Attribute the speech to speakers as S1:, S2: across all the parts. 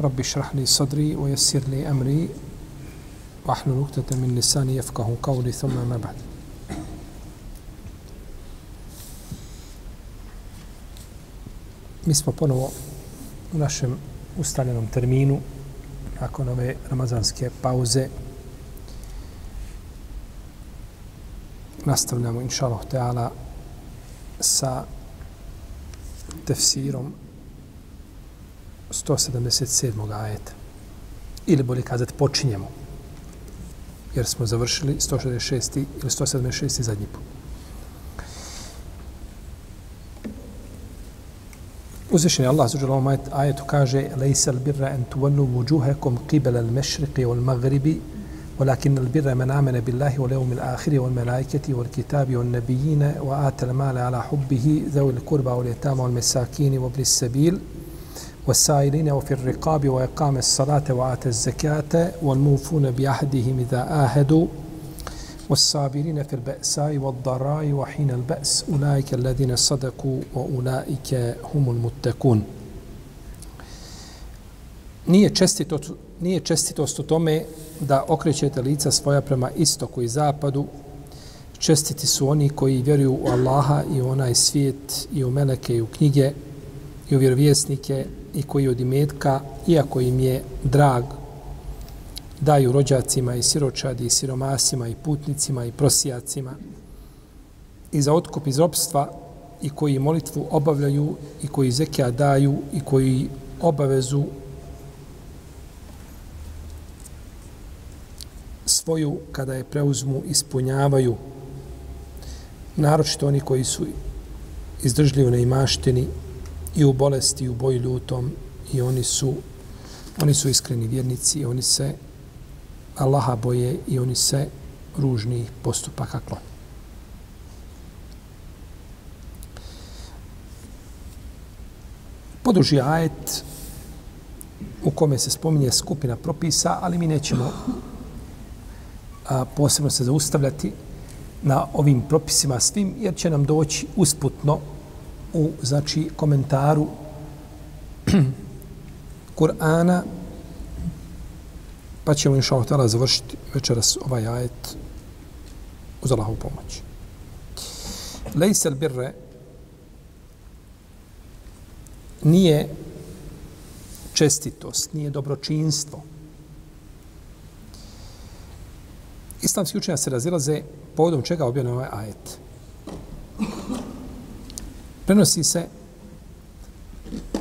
S1: رب اشرح لي صدري ويسر لي أمري واحلل نكتة من لساني يفقه قولي ثم ما بعد Mi smo ponovo u našem ustaljenom terminu nakon ove ramazanske pauze nastavljamo inša Allah sa tefsirom 177. ajeta. Ili bolje kazati počinjemo. Jer smo završili 166. ili 176. zadnji put. Uzvišen je Allah za ovom ajetu kaže Lejsal birra en tuvallu vujuhekom qibel al mešriqi wal magribi ولكن البر من آمن بالله واليوم الآخر والملائكة والكتاب والنبيين وآتى المال على حبه ذوي القربى واليتامى والمساكين وابن السبيل والسائلين وفي الرقاب وإقام الصلاة وآتى الزكاة والموفون بعهدهم إذا آهدوا والصابرين في البأساء والضراء وحين البأس أولئك الذين صدقوا وأولئك هم المتقون nije čestitost, nije čestitost u tome da okrećete lica svoja prema istoku i zapadu. Čestiti su oni koji vjeruju u Allaha i u onaj svijet i u meleke i u knjige i u vjerovjesnike i koji od imetka, iako im je drag, daju rođacima i siročadi i siromasima i putnicima i prosijacima. I za otkup iz ropstva i koji molitvu obavljaju i koji zekija daju i koji obavezu svoju kada je preuzmu ispunjavaju. Naročito oni koji su izdržljivi na imaštini i u bolesti i u boju ljutom i oni su oni su iskreni vjernici i oni se Allaha boje i oni se ružnih postupaka klone. Poduži ajet u kome se spominje skupina propisa, ali mi nećemo a, posebno se zaustavljati na ovim propisima svim, jer će nam doći usputno u znači komentaru Kur'ana pa ćemo inša Allah završiti večeras ovaj ajet uz Allahovu pomoć. Lejsel birre nije čestitost, nije dobročinstvo. Islamski učenja se razilaze povodom čega objavljeno ovaj ajet. Prenosi se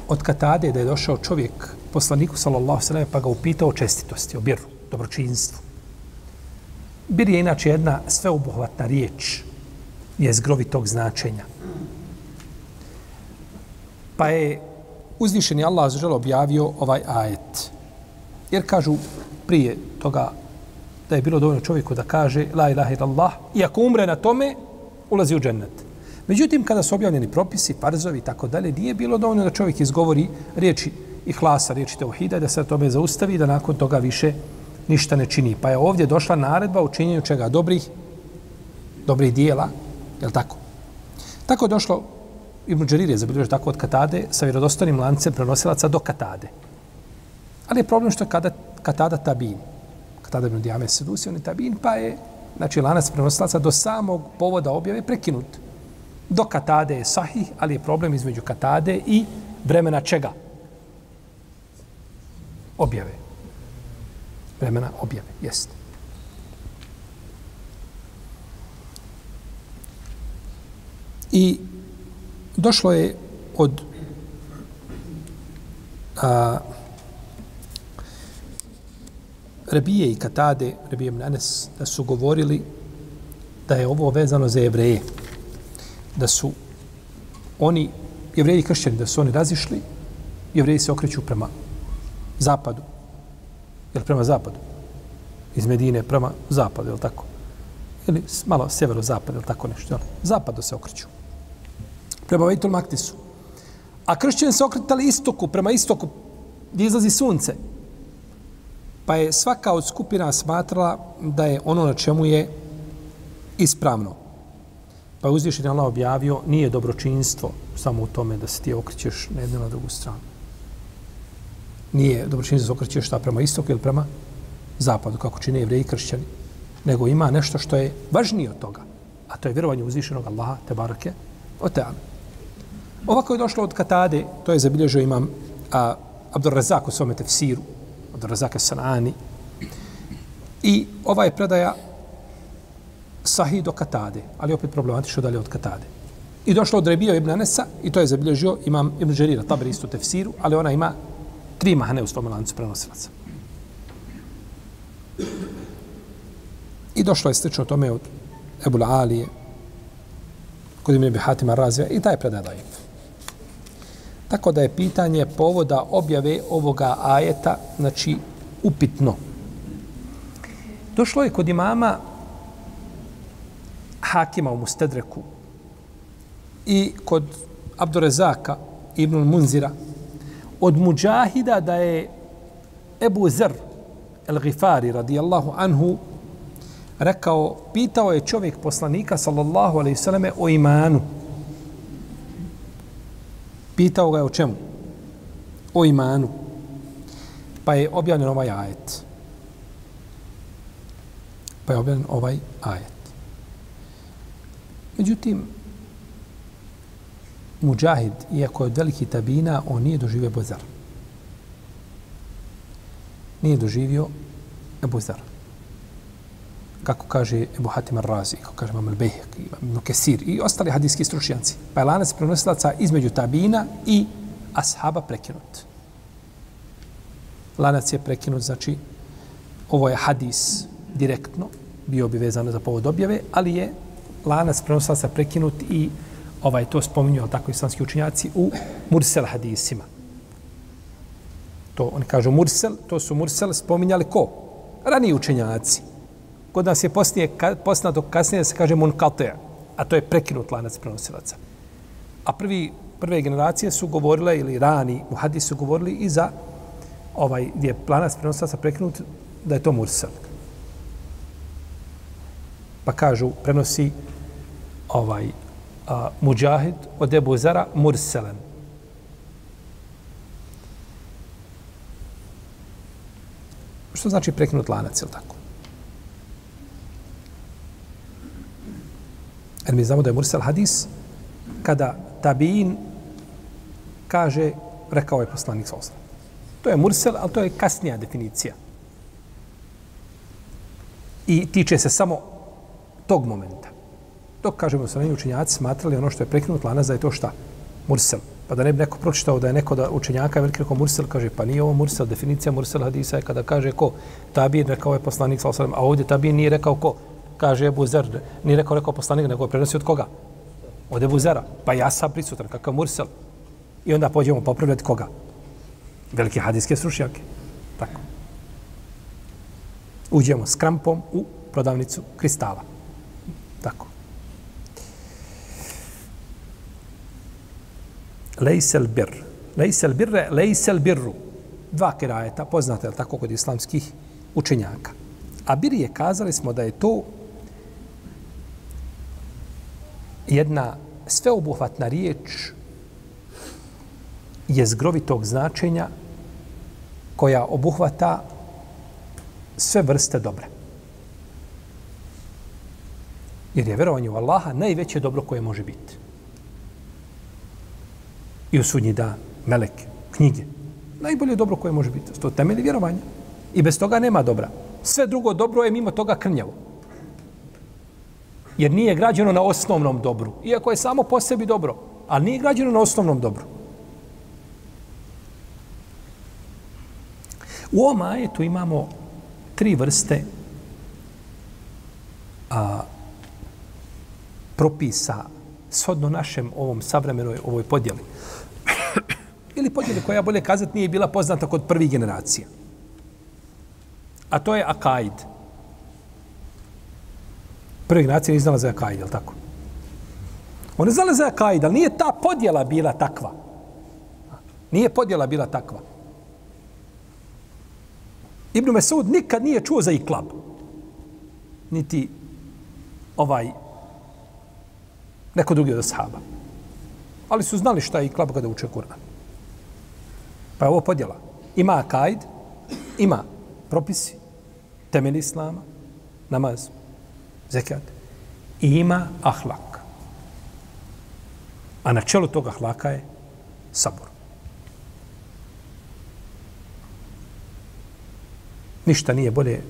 S1: od Katade da je došao čovjek poslaniku sallallahu sallam pa ga upitao o čestitosti, o biru, dobročinstvu. Bir je inače jedna sveobuhvatna riječ je zgrovitog značenja. Pa je uzvišeni Allah zaželo objavio ovaj ajet. Jer kažu prije toga da je bilo dovoljno čovjeku da kaže la ilaha illallah i ako umre na tome, ulazi u džennet. Međutim, kada su objavljeni propisi, farzovi i tako dalje, nije bilo dovoljno da čovjek izgovori riječi i hlasa, riječi teuhida, da se tome zaustavi i da nakon toga više ništa ne čini. Pa je ovdje došla naredba o činjenju čega dobrih, dobrih dijela, je li tako? Tako je došlo, Ibn Đerir je zabilježio tako od Katade, sa vjerodostanim lancem prenosilaca do Katade. Ali je problem što je kada, Katada tabin. Katada ibn Dijame sedusi, on je tabin, pa je znači, lanac prenosilaca do samog povoda objave prekinut. Do katade je sahih, ali je problem između katade i vremena čega? Objave. Vremena objave, jeste. I došlo je od a, Rebije i Katade, Rebije Mnanes, da su govorili da je ovo vezano za jevreje da su oni, jevreji i kršćani, da su oni razišli, jevreji se okreću prema zapadu. Jel prema zapadu? Iz Medine prema zapadu, jel tako? Ili malo severo-zapad, jel tako nešto? Jel? Zapadu se okreću. Prema Vejtul Maktisu. A kršćani se okretali istoku, prema istoku, gdje izlazi sunce. Pa je svaka od skupina smatrala da je ono na čemu je ispravno. Pa je uzvišen Allah objavio, nije dobročinstvo samo u tome da se ti okrećeš na jednu ili na drugu stranu. Nije dobročinstvo da se okrećeš šta prema istoku ili prema zapadu, kako čine jevreji i kršćani. Nego ima nešto što je važnije od toga. A to je vjerovanje uzvišenog Allaha, te barake, o teala. Ovako je došlo od Katade, to je zabilježio imam a, Abdur Razak u svome tefsiru, Abdur Razak Sanani. I ova je predaja sahih do Katade, ali opet problematično dalje od Katade. I došlo od Rebija ibn Anesa, i to je zabilježio imam Ibn Žerira, tabri isto tefsiru, ali ona ima tri mahane u svom lancu prenosilaca. I došlo je slično tome od Ebul Alije, kod Ibn Abi Hatima Razija, i taj predaj daif. Tako da je pitanje povoda objave ovoga ajeta, znači, upitno. Došlo je kod imama Hakima u Mustedreku i kod Abdurezaka ibn Munzira od Mujahida da je Ebu Zer el-Gifari radijallahu anhu rekao, pitao je čovjek poslanika sallallahu alaihi sallame o imanu. Pitao ga je o čemu? O imanu. Pa je objavljen ovaj ajet. Pa je objavljen ovaj ajet. Međutim, Mujahid, iako je od veliki tabina, on nije doživio Bozar. Nije doživio Ebu Zer. Kako kaže Ebu Hatim Ar-Razi, kako kaže Imam Al-Bejhek, Imam Ibn Kesir i ostali hadijski stručnjaci. Pa je lanac prenosilaca između tabina i ashaba prekinut. Lanac je prekinut, znači, ovo je hadis direktno, bio bi vezano za povod objave, ali je lanac prenosilaca prekinut i ovaj to spominju tako islamski učinjaci, u mursel hadisima. To oni kažu mursel, to su mursel spominjali ko? Raniji učenjaci. Kod nas je poslije, ka, poznato kasnije da se kaže munkate, a to je prekinut lanac prenosilaca. A prvi, prve generacije su govorile, ili rani u su govorili i za ovaj, gdje je lanac prenosilaca prekinut, da je to mursel. Pa kažu, prenosi ovaj, a, Mujahid od Ebu Zara Murselen. Što znači prekinut lanac, ili tako? Jer mi znamo da je Mursel hadis kada tabiin kaže, rekao je poslanik sa To je Mursel, ali to je kasnija definicija. I tiče se samo tog momenta. Dok, kažemo, su neki učenjaci smatrali ono što je prekinut lanac da je to šta? Mursel. Pa da ne bi neko pročitao da je neko da učenjaka veliki rekao Mursel, kaže, pa nije ovo Mursel, definicija Mursel hadisa je kada kaže ko? Tabin rekao je poslanik, a ovdje Tabin nije rekao ko? Kaže Ebu Zer, nije rekao, rekao poslanik, nego je prenosio od koga? Od Ebu Zera. Pa ja sam prisutan, kakav Mursel. I onda pođemo popravljati koga? Velike hadijske srušnjake. Tako. Uđemo s krampom u prodavnicu kristala. Tako. Lejsel bir. Lejsel birre, lejsel birru. Dva kirajeta, poznate je tako kod islamskih učenjaka. A bir je kazali smo da je to jedna sveobuhvatna riječ jezgrovitog značenja koja obuhvata sve vrste dobra. Jer je verovanje u Allaha najveće dobro koje može biti. I u sudnji dan, meleke, knjige. Najbolje dobro koje može biti. To temelji vjerovanja. I bez toga nema dobra. Sve drugo dobro je mimo toga krnjavo. Jer nije građeno na osnovnom dobru. Iako je samo po sebi dobro. Ali nije građeno na osnovnom dobru. U ovom ajetu imamo tri vrste a, propisa shodno našem ovom savremenoj ovoj podjeli. Ili podjele koja bolje kazati nije bila poznata kod prvih generacija. A to je akaid. Prve generacije nije znala za akaid, je li tako? One znala za akaid, ali nije ta podjela bila takva. Nije podjela bila takva. Ibn Mesud nikad nije čuo za iklab. Niti ovaj neko drugi od ashaba. Ali su znali šta je iklab kada uče Kur'an. Pa je ovo podjela. Ima kajd, ima propisi, temelj islama, namaz, zekat. I ima ahlak. A na čelu toga ahlaka je sabor. Ništa nije bolje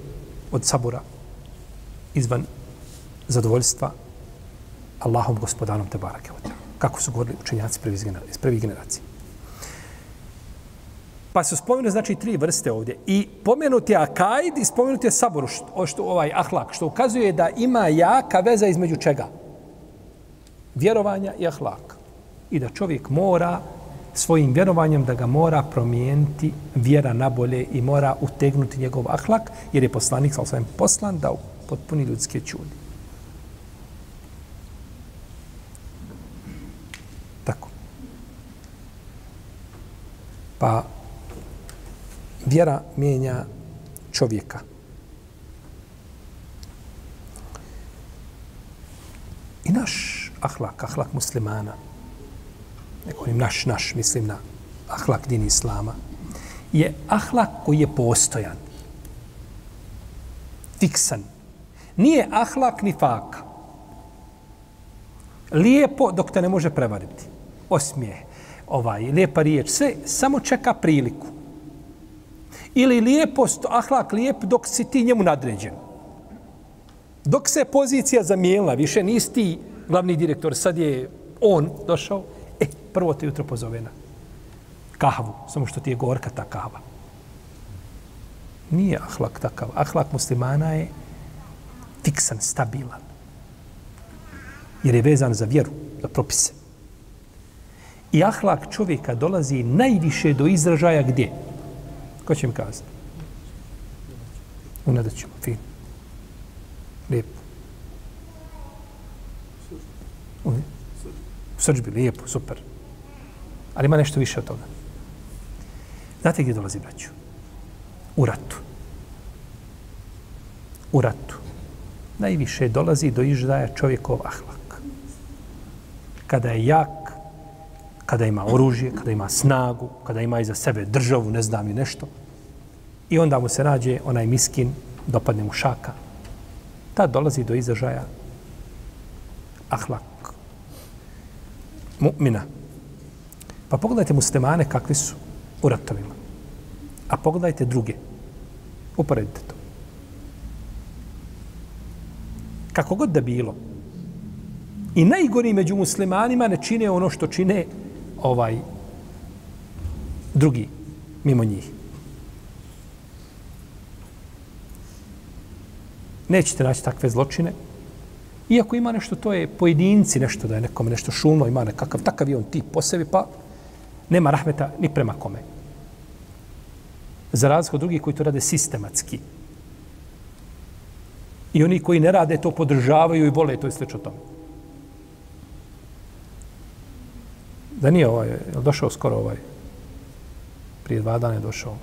S1: od sabora izvan zadovoljstva Allahom gospodarom te barake. Kako su govorili učenjaci iz prvih generacije. Pa su spomenuli znači tri vrste ovdje. I pomenut je akajd i spomenut je sabor, što, što, ovaj ahlak, što ukazuje da ima jaka veza između čega? Vjerovanja i ahlak. I da čovjek mora svojim vjerovanjem da ga mora promijeniti vjera na bolje i mora utegnuti njegov ahlak, jer je poslanik sa osvijem poslan da potpuni ljudske čudi. Tako. Pa vjera mijenja čovjeka. I naš ahlak, ahlak muslimana, ne govorim naš, naš, mislim na ahlak din islama, je ahlak koji je postojan. Fiksan. Nije ahlak ni faka. Lijepo dok te ne može prevariti. Osmijeh, ovaj, lijepa riječ, sve samo čeka priliku. Ili lijepost, ahlak lijep dok si ti njemu nadređen. Dok se pozicija zamijenila, više nisi ti glavni direktor, sad je on došao, e, prvo te jutro pozove na kahvu, samo što ti je gorka ta kava. Nije ahlak takav. Ahlak muslimana je fiksan, stabilan. Jer je vezan za vjeru, za propise. I ahlak čovjeka dolazi najviše do izražaja gdje? Ko će mi kazati? U nedaćima, fin. Lijepo. U srđbi, lijepo, super. Ali ima nešto više od toga. Znate gdje dolazi braću? U ratu. U ratu. Najviše dolazi do izdaja čovjekov ahlak. Kada je jak, kada ima oružje, kada ima snagu, kada ima iza sebe državu, ne znam i nešto. I onda mu se nađe onaj miskin, dopadne mu šaka. Ta dolazi do izražaja ahlak. Mu'mina. Pa pogledajte muslimane kakvi su u ratovima. A pogledajte druge. Uporedite to. Kako god da bilo. I najgori među muslimanima ne čine ono što čine ovaj drugi mimo njih. Nećete naći takve zločine. Iako ima nešto, to je pojedinci nešto, da je nekome nešto šumno, ima nekakav takav je on tip po sebi, pa nema rahmeta ni prema kome. Za razliku od drugih koji to rade sistematski. I oni koji ne rade to podržavaju i vole to i sveč tome. Da nije ovaj, je došao skoro ovaj, prije dva dana je došao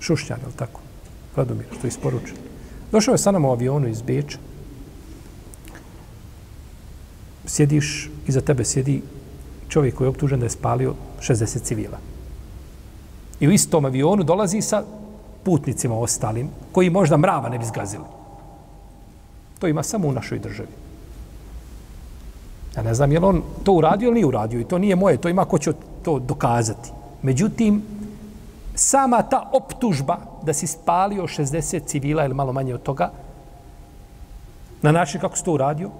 S1: Šušnjan, je tako? Radomir, što je isporučen. Došao je sa nama u avionu iz Beča. Sjediš, iza tebe sjedi čovjek koji je optužen da je spalio 60 civila. I u istom avionu dolazi sa putnicima ostalim, koji možda mrava ne bi zgazili. To ima samo u našoj državi. Ja ne znam je li on to uradio ili nije uradio i to nije moje, to ima ko će to dokazati. Međutim, sama ta optužba da si spalio 60 civila ili malo manje od toga, na način kako si to uradio,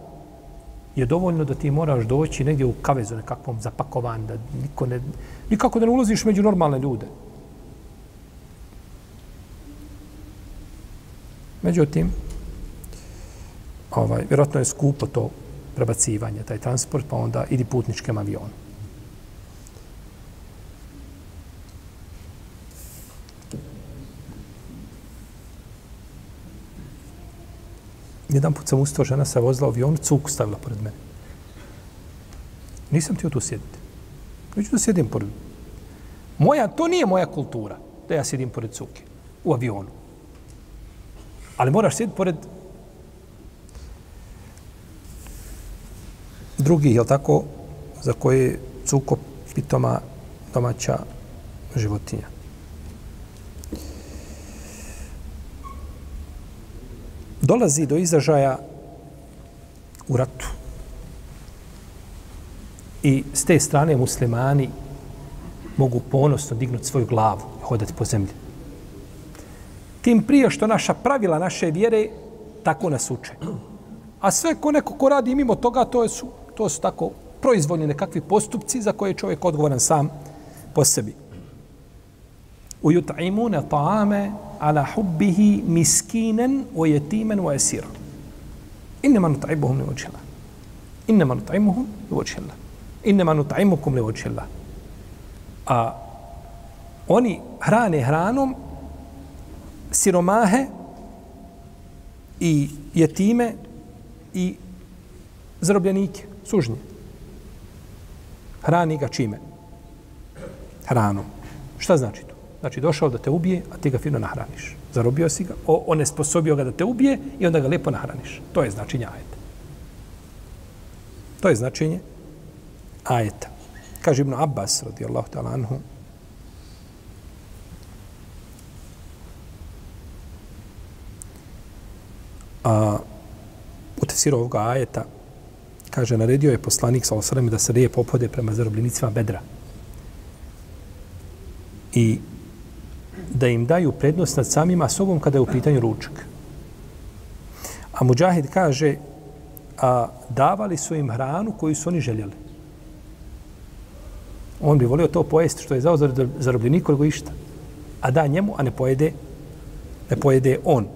S1: je dovoljno da ti moraš doći negdje u kavezu nekakvom zapakovan, da niko ne, nikako da ne ulaziš među normalne ljude. Međutim, ovaj, vjerojatno je skupo to prebacivanje, taj transport, pa onda idi putničkem avionu. Jedan put sam ustao, žena se vozila u avionu, cuk stavila pored mene. Nisam htio tu sjediti. Neću da sjedim pored... Moja, to nije moja kultura, da ja sjedim pored cuke u avionu. Ali moraš sjediti pored drugih, je tako, za koje cuko pitoma domaća životinja. Dolazi do izražaja u ratu. I s te strane muslimani mogu ponosno dignuti svoju glavu i hodati po zemlji. Tim prije što naša pravila, naše vjere, tako nas uče. A sve ko neko ko radi mimo toga, to su, to su tako proizvoljni nekakvi postupci za koje je čovjek odgovoran sam po sebi. U jut'imune ta'ame ala hubbihi miskinen o jetimen o esira. Innema nut'ibuhum li vođila. Innema nut'imuhum li vođila. Innema nut'imukum li vođila. A oni hrane hranom siromahe i jetime i zarobljenike, sužnje. Hrani ga čime? Hranom. Šta znači to? Znači došao da te ubije, a ti ga fino nahraniš. Zarobio si ga, on je sposobio ga da te ubije i onda ga lepo nahraniš. To je značenje ajeta. To je značenje ajeta. Kaže Ibn Abbas, radijallahu ta'ala anhu, a, u tefsiru ovoga ajeta, kaže, naredio je poslanik sa osrem da se rije opode prema zarobljenicima bedra. I da im daju prednost nad samima sobom kada je u pitanju ručak. A Mujahid kaže, a davali su im hranu koju su oni željeli. On bi volio to pojesti što je zao zarobljenik koliko išta. A da njemu, a ne pojede, ne pojede on.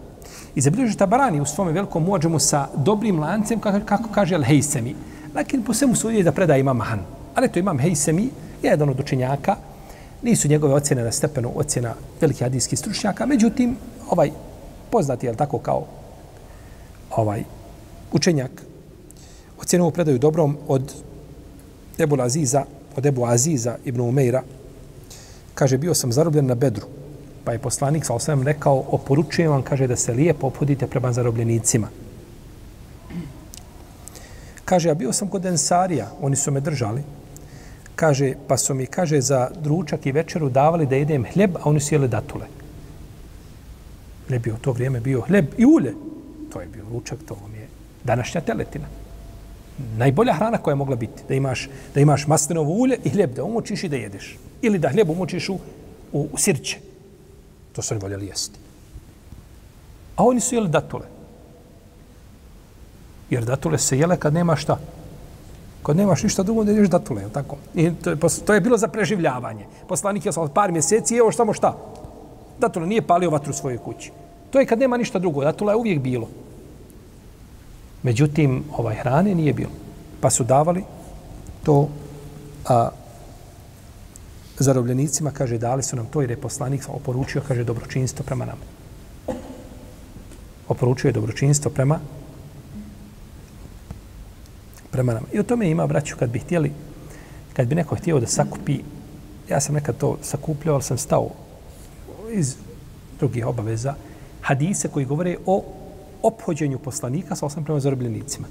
S1: I zabilježi Tabarani u svome velikom muadžemu sa dobrim lancem, kako, kako kaže Al-Hejsemi. Lakin po svemu sudi da predaje imam Han. Ali to imam Hejsemi, jedan od učenjaka. Nisu njegove ocjene na stepenu ocjena velikih hadijskih stručnjaka. Međutim, ovaj poznati je tako kao ovaj učenjak ocjenu predaju dobrom od Ebu Aziza, od Ebu Aziza ibn Umeira. Kaže, bio sam zarobljen na Bedru. Pa je poslanik sa osvijem rekao, oporučujem vam, kaže, da se lijepo opodite prema zarobljenicima. Kaže, ja bio sam kod Ensarija, oni su me držali. Kaže, pa su mi, kaže, za dručak i večeru davali da jedem hljeb, a oni su jeli datule. Ne bio to vrijeme bio hljeb i ulje. To je bio ručak, to vam je današnja teletina. Najbolja hrana koja je mogla biti. Da imaš, da imaš maslinovo ulje i hljeb da umočiš i da jedeš. Ili da hljeb umočiš u, u, u sirće. To su oni voljeli jesti. A oni su jeli datule. Jer datule se jele kad nema šta. Kad nemaš ništa drugo, da ješ datule, je tako? I to je, to je bilo za preživljavanje. Poslanik je sa par mjeseci, evo samo šta. Datule nije palio vatru u svojoj kući. To je kad nema ništa drugo. Datule je uvijek bilo. Međutim, ovaj hrane nije bilo. Pa su davali to a, zarobljenicima, kaže, dali su nam to jer je poslanik oporučio, kaže, dobročinstvo prema nama. Oporučio je dobročinstvo prema prema nama. I o tome ima, braću, kad bi htjeli, kad bi neko htio da sakupi, ja sam nekad to sakupljao, ali sam stao iz drugih obaveza, hadise koji govore o ophođenju poslanika sa osam prema zarobljenicima.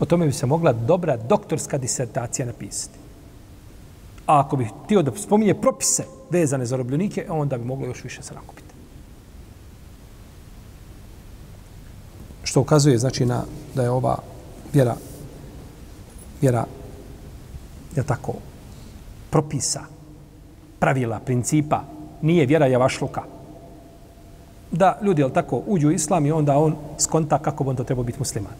S1: O tome bi se mogla dobra doktorska disertacija napisati. A ako bi htio da spominje propise vezane za robljenike, onda bi moglo još više se nakupiti. Što ukazuje, znači, na, da je ova vjera, vjera, je tako, propisa, pravila, principa, nije vjera javašluka. Da ljudi, jel tako, uđu u islam i onda on skonta kako bi on to trebao biti musliman.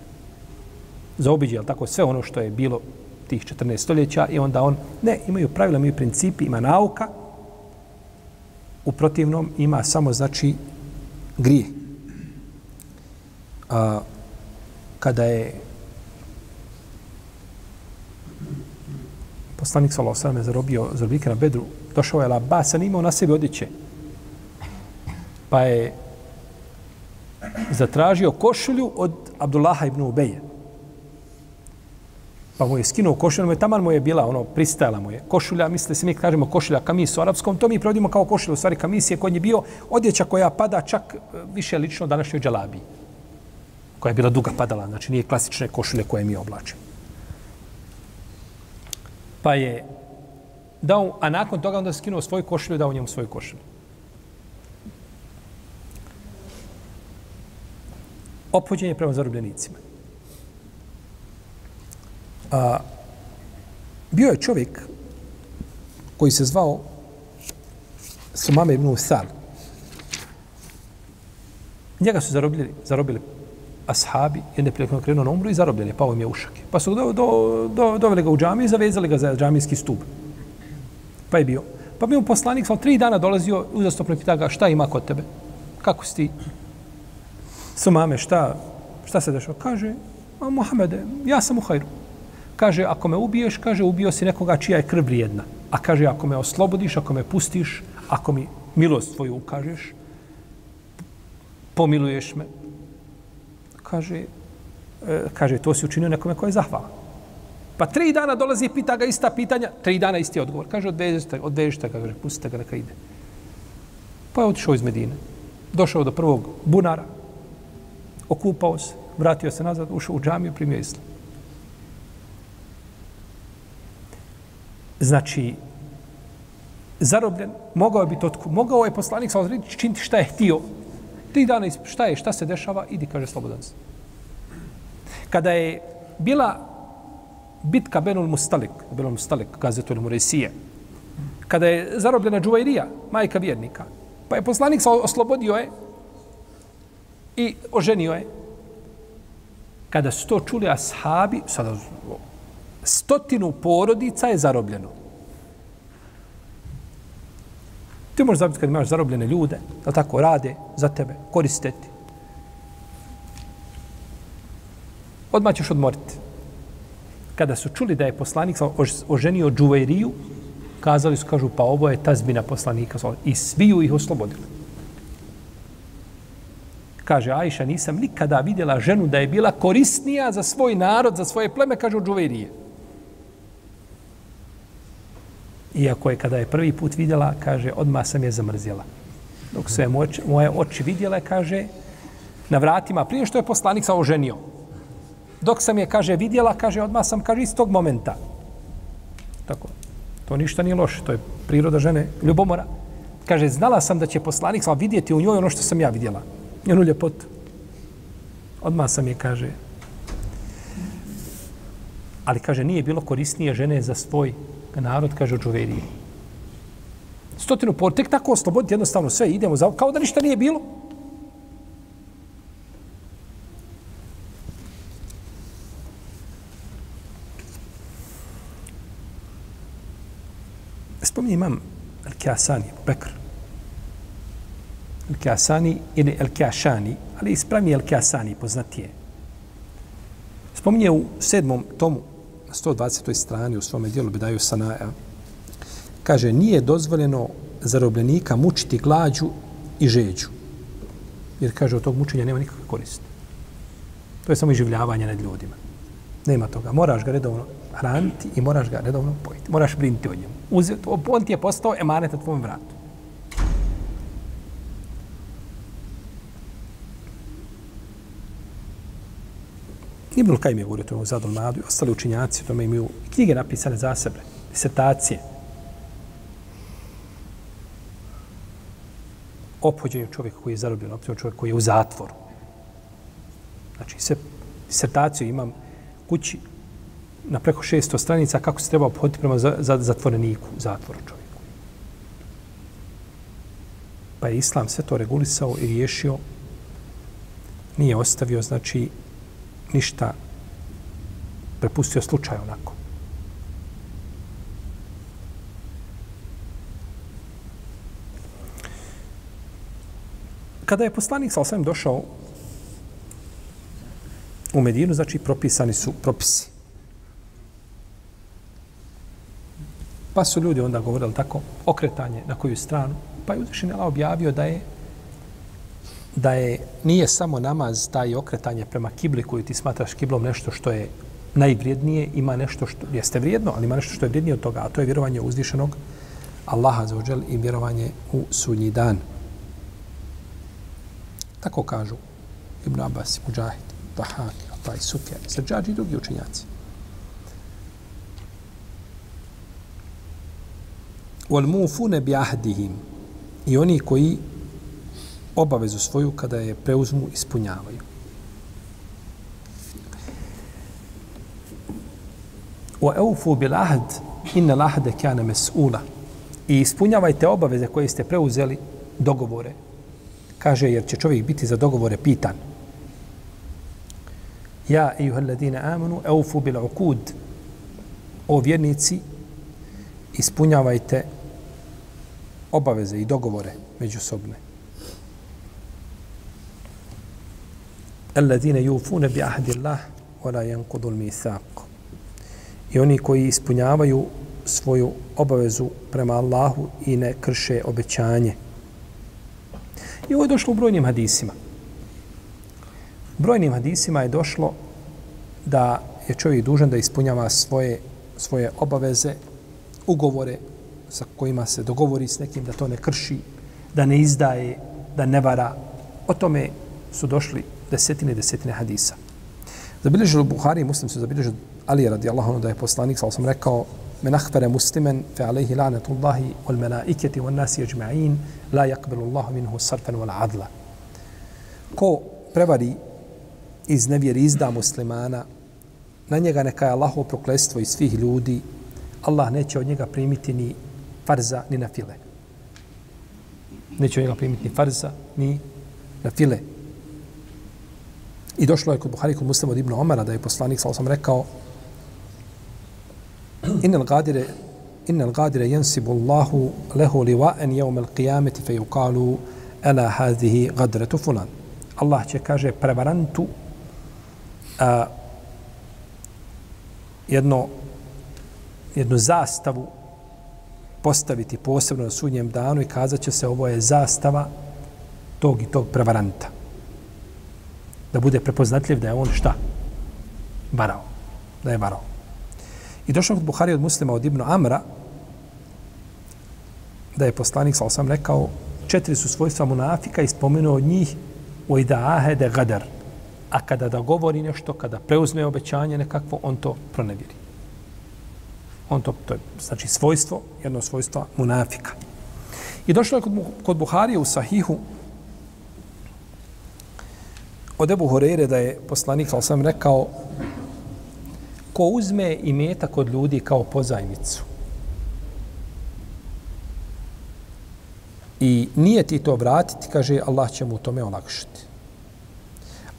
S1: Zaobiđe, jel tako, sve ono što je bilo tih 14 stoljeća i onda on, ne, imaju pravila, imaju principi, ima nauka, u protivnom ima samo, znači, grije. A, kada je poslanik Salo Osrame zarobio zarobike na bedru, došao je Labas, a imao na sebi odjeće. Pa je zatražio košulju od Abdullaha ibn Ubeje. Pa mu je skinuo košulju, mu je taman mu je bila, ono, pristajala mu je. Košulja, misli se mi kažemo košulja kamis u arapskom, to mi provodimo kao košulja, u stvari kamis je kod nje bio odjeća koja pada čak e, više lično današnjoj džalabi. Koja je bila duga padala, znači nije klasične košulje koje mi oblačimo. Pa je dao, a nakon toga onda skinuo svoju košulju i dao njemu svoju košulju. Opođenje prema zarobljenicima. A, bio je čovjek koji se zvao Sumame ibn Usal. Njega su zarobili, zarobili ashabi, jedne prilikom krenuo na umru i zarobljeni, pao im je ušak. Pa su do, do, do, doveli ga u džamiju i zavezali ga za džamijski stup. Pa je bio. Pa bi mu poslanik sam tri dana dolazio, uzastopno pita ga šta ima kod tebe? Kako si ti? Sumame, šta, šta se dešava? Kaže, a Mohamede, ja sam u hajru. Kaže, ako me ubiješ, kaže, ubio si nekoga čija je krv vrijedna. A kaže, ako me oslobodiš, ako me pustiš, ako mi milost tvoju ukažeš, pomiluješ me, kaže, e, kaže, to si učinio nekome koje je zahvala. Pa tri dana dolazi i pita ga ista pitanja, tri dana isti odgovor. Kaže, odvežite, odvežite ga, kaže, pustite ga neka ide. Pa je otišao iz Medine. Došao do prvog bunara, okupao se, vratio se nazad, ušao u džamiju, primio islam. Znači, zarobljen, mogao je biti otku, mogao je poslanik sa činiti šta je htio, Tri dana, šta je, šta se dešava, idi, kaže, slobodan se. Kada je bila bitka Benul Mustalik, Benul Mustalik, gazetul Muresije, kada je zarobljena Džuvairija, majka vjernika, pa je poslanik sa oslobodio je i oženio je. Kada su to čuli ashabi, sada stotinu porodica je zarobljeno. Ti možeš zabiti kad imaš zarobljene ljude, da tako rade za tebe, koristeti. Odmah ćeš odmoriti. Kada su čuli da je poslanik oženio Džuvairiju, kazali su, kažu, pa ovo je tazbina poslanika. I svi ju ih oslobodili. Kaže, Ajša, nisam nikada vidjela ženu da je bila korisnija za svoj narod, za svoje pleme, kaže, od Džuvairije. Iako je kada je prvi put vidjela, kaže, odma sam je zamrzjela. Dok su je moje oči vidjele, kaže, na vratima, prije što je poslanik sa oženio. Dok sam je, kaže, vidjela, kaže, odma sam, kaže, iz tog momenta. Tako. To ništa nije loše, to je priroda žene, ljubomora. Kaže, znala sam da će poslanik sa vidjeti u njoj ono što sam ja vidjela. Njenu ljepotu. Odma sam je, kaže, ali kaže, nije bilo korisnije žene za svoj narod, kaže Džuverije. Stotinu por, tek tako osloboditi jednostavno sve, idemo za, kao da ništa nije bilo. Spominje imam Al-Kiasani, Bekr. Al-Kiasani ili Al-Kiašani, ali ispravni Al-Kiasani, poznatije. Spominje u sedmom tomu na 120. strani u svome dijelu Bedaju Sanaja, kaže, nije dozvoljeno zarobljenika mučiti glađu i žeđu. Jer, kaže, od tog mučenja nema nikakve koriste. To je samo iživljavanje nad ljudima. Nema toga. Moraš ga redovno hraniti i moraš ga redovno pojiti. Moraš brinuti o njemu. Uze, on ti je postao emanet na tvom vratu. Ibn Kajim je govorio to u Zadul Madu i ostali učinjaci tome imaju knjige napisane za sebe, disertacije. Opođenju čovjeka koji je zarobljen, opođenju čovjeka koji je u zatvoru. Znači, se disertaciju imam kući na preko 600 stranica kako se treba obhoditi prema za, za, zatvoreniku, zatvoru čovjeku. Pa je Islam sve to regulisao i riješio. Nije ostavio, znači, ništa prepustio slučaj onako. Kada je poslanik sa osvijem došao u Medinu, znači propisani su propisi. Pa su ljudi onda govorili tako, okretanje na koju stranu, pa je uzvišen Allah objavio da je da je nije samo namaz taj okretanje prema kibli koju ti smatraš kiblom nešto što je najvrijednije, ima nešto što jeste vrijedno, ali ima nešto što je vrijednije od toga, a to je vjerovanje u uzvišenog Allaha za ođel i vjerovanje u sudnji dan. Tako kažu Ibn Abbas, Mujahid, Tahani, Ataj, Sufjan, Srđađi i drugi učenjaci. Wal mufune bi ahdihim i oni koji obavezu svoju kada je preuzmu ispunjavaju. Wa awfu bil ahd inna al-ahda kana mas'ula. I ispunjavajte obaveze koje ste preuzeli dogovore. Kaže jer će čovjek biti za dogovore pitan. Ja ejuhalladina amanu awfu bil uqud. O vjernici ispunjavajte obaveze i dogovore međusobne. Alladine yufuna bi ahdi Allah wa la yanqudu al-mithaq. I oni koji ispunjavaju svoju obavezu prema Allahu i ne krše obećanje. I ovo je došlo u brojnim hadisima. U brojnim hadisima je došlo da je čovjek dužan da ispunjava svoje, svoje obaveze, ugovore sa kojima se dogovori s nekim da to ne krši, da ne izdaje, da ne vara. O tome su došli desetine desetine hadisa. Zabilježili Buhari i Muslim su zabilježili Ali radijallahu anhu da je poslanik, sa sam rekao, men ahvere muslimen fe alejhi lanetullahi wal melaiketi wal nasi ajma'in la yakbelu Allahu minhu sarfen wal adla. Ko prevari iz nevjeri izda muslimana, na njega neka je Allaho proklestvo i svih ljudi, Allah neće od njega primiti ni farza ni na file. Neće od njega primiti ni farza ni na file. I došlo je kod Buhari kod muslima od Ibn Omara da je poslanik, sa osam rekao, Inna gadire Inna gadire yansibu Allahu lehu liwa'an yawm al-qiyamati fa yuqalu ala hadhihi gadratu fulan. Allah će kaže prevarantu a, jedno jednu zastavu postaviti posebno na sudnjem danu i kazat će se ovo je zastava tog i tog prevaranta. Da bude prepoznatljiv da je on šta? Varao. Da je varao. I došao od Buhari od muslima od Ibnu Amra, da je poslanik, sal sam rekao, četiri su svojstva munafika i spomenuo od njih u idahede gadar. A kada da govori nešto, kada preuzme obećanje nekakvo, on to pronevjeri. On to, to je, znači, svojstvo, jedno svojstvo munafika. I došlo je kod, kod Buharije u Sahihu od Ebu Horeire da je poslanik, ali sam rekao, ko uzme i metak od ljudi kao pozajmicu i nije ti to vratiti, kaže Allah će mu tome olakšati.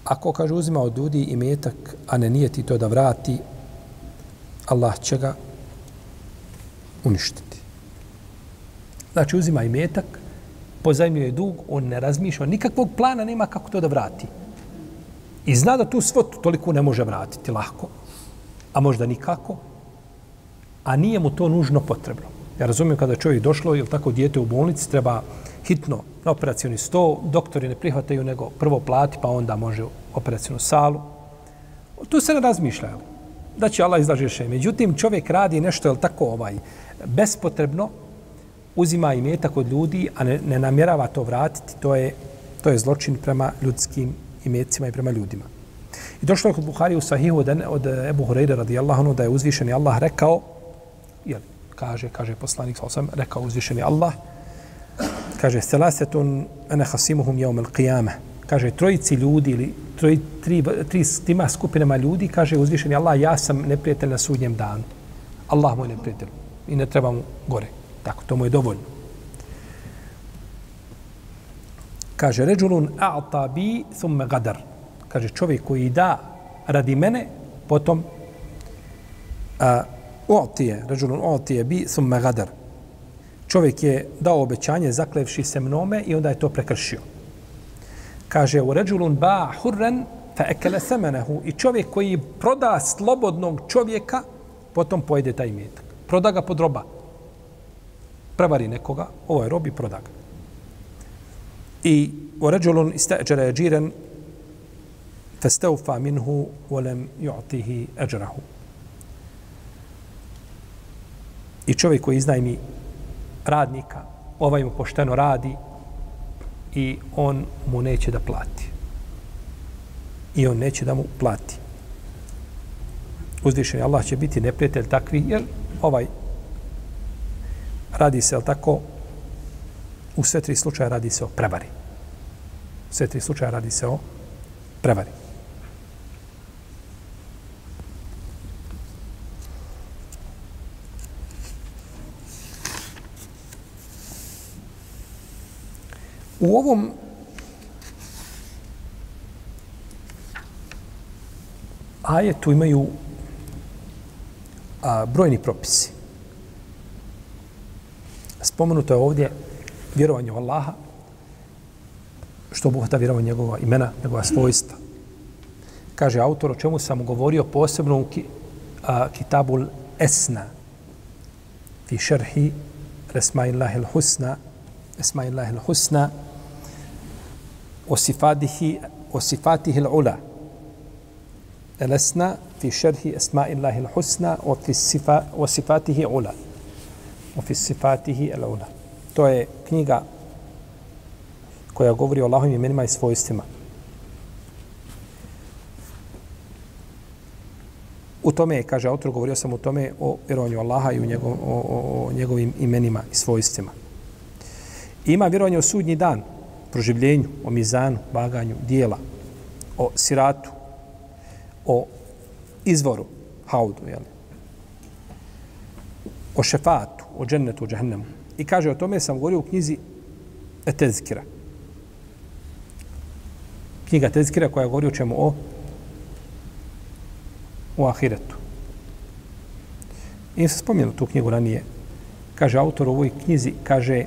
S1: Ako, kaže, uzima od ljudi i metak, a ne nije ti to da vrati, Allah će ga uništiti. Znači, uzima i metak, pozajmio je dug, on ne razmišlja, nikakvog plana nema kako to da vrati. I zna da tu svotu toliko ne može vratiti lahko a možda nikako, a nije mu to nužno potrebno. Ja razumijem kada čovjek došlo, jel tako dijete u bolnici, treba hitno na operacijoni sto, doktori ne prihvataju, nego prvo plati, pa onda može u operacijonu salu. Tu se ne razmišlja, da će Allah izlaži rješenje. Međutim, čovjek radi nešto, je tako, ovaj, bespotrebno, uzima i metak od ljudi, a ne, ne namjerava to vratiti, to je, to je zločin prema ljudskim imecima i prema ljudima. I došlo je kod Buhari u Sahihu od, od eh, Ebu Hureyre radijallahu anhu da je uzvišeni Allah rekao, jel, kaže, kaže poslanik sa osam, rekao uzvišeni Allah, kaže, selasetun ene hasimuhum jaum el qiyame, kaže, trojici ljudi ili troj, tri, tri, tima skupinama ljudi, kaže uzvišeni Allah, ja sam neprijatelj na sudnjem danu. Allah moj neprijatelj. I ne trebam gore. Tako, to mu je dovoljno. Kaže, ređulun a'ta bi thumme gadar kaže čovjek koji da radi mene, potom a, otije, ređulun otije bi thumme gadar. Čovjek je dao obećanje zaklevši se mnome i onda je to prekršio. Kaže u ređulun ba hurren fa ekele semenehu i čovjek koji proda slobodnog čovjeka, potom pojede taj imetak. Proda ga pod roba. Prevari nekoga, ovo je robi, proda ga. I u ređulun istađara je džiren festeufa minhu volem ju'tihi ađrahu. I čovjek koji iznajmi radnika, ovaj mu pošteno radi i on mu neće da plati. I on neće da mu plati. Uzvišen Allah će biti neprijatelj takvi, jer ovaj radi se, ali tako, u sve tri slučaja radi se o prevari. U sve tri slučaja radi se o prevari. U ovom ajetu imaju a, brojni propisi. Spomenuto je ovdje vjerovanje u Allaha, što obuhvata vjerovanje njegova imena, njegova svojstva. Kaže autor o čemu sam govorio posebno u ki, a, kitabul Esna fi šerhi Resmaillahi l-Husna Esmaillahi l-Husna وصفاته وصفاته العلى الاسنا في شرح اسماء الله الحسنى وفي الصفات وصفاته علا وفي صفاته العلى to je knjiga koja govori o Allahovim imenima i svojstvima. U tome, kaže autor, govorio sam o tome o vjerovanju Allaha i o, njegov, o, o, o njegovim imenima i svojstvima. Ima vjerovanje u sudnji dan, proživljenju, o mizanu, vaganju dijela, o siratu, o izvoru, haudu, jel? o šefatu, o džennetu, o džahennemu. I kaže, o tome sam govorio u knjizi Etezkira. Knjiga Etezkira koja govori o čemu o u ahiretu. I sam spomenuo tu knjigu ranije. Kaže autor u ovoj knjizi, kaže,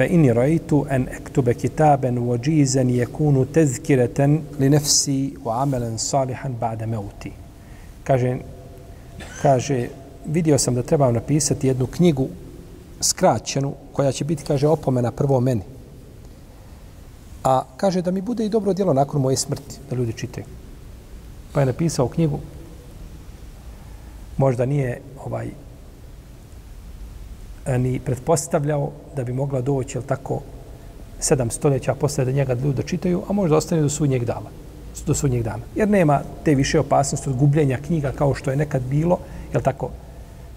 S1: فإني رأيت أن أكتب كتابا وجيزا يكون تذكرة لنفسي وعملا صالحا بعد موتي kaže, kaže, vidio sam da trebam napisati jednu knjigu skraćenu, koja će biti, kaže, opomena prvo meni. A kaže da mi bude i dobro djelo nakon moje smrti, da ljudi čitaju. Pa je napisao knjigu, možda nije ovaj ni pretpostavljao da bi mogla doći, jel tako, sedam stoljeća posle da njega ljudi čitaju, a možda ostane do sudnjeg dana. Do sudnjeg dana. Jer nema te više opasnosti od gubljenja knjiga kao što je nekad bilo, jel tako,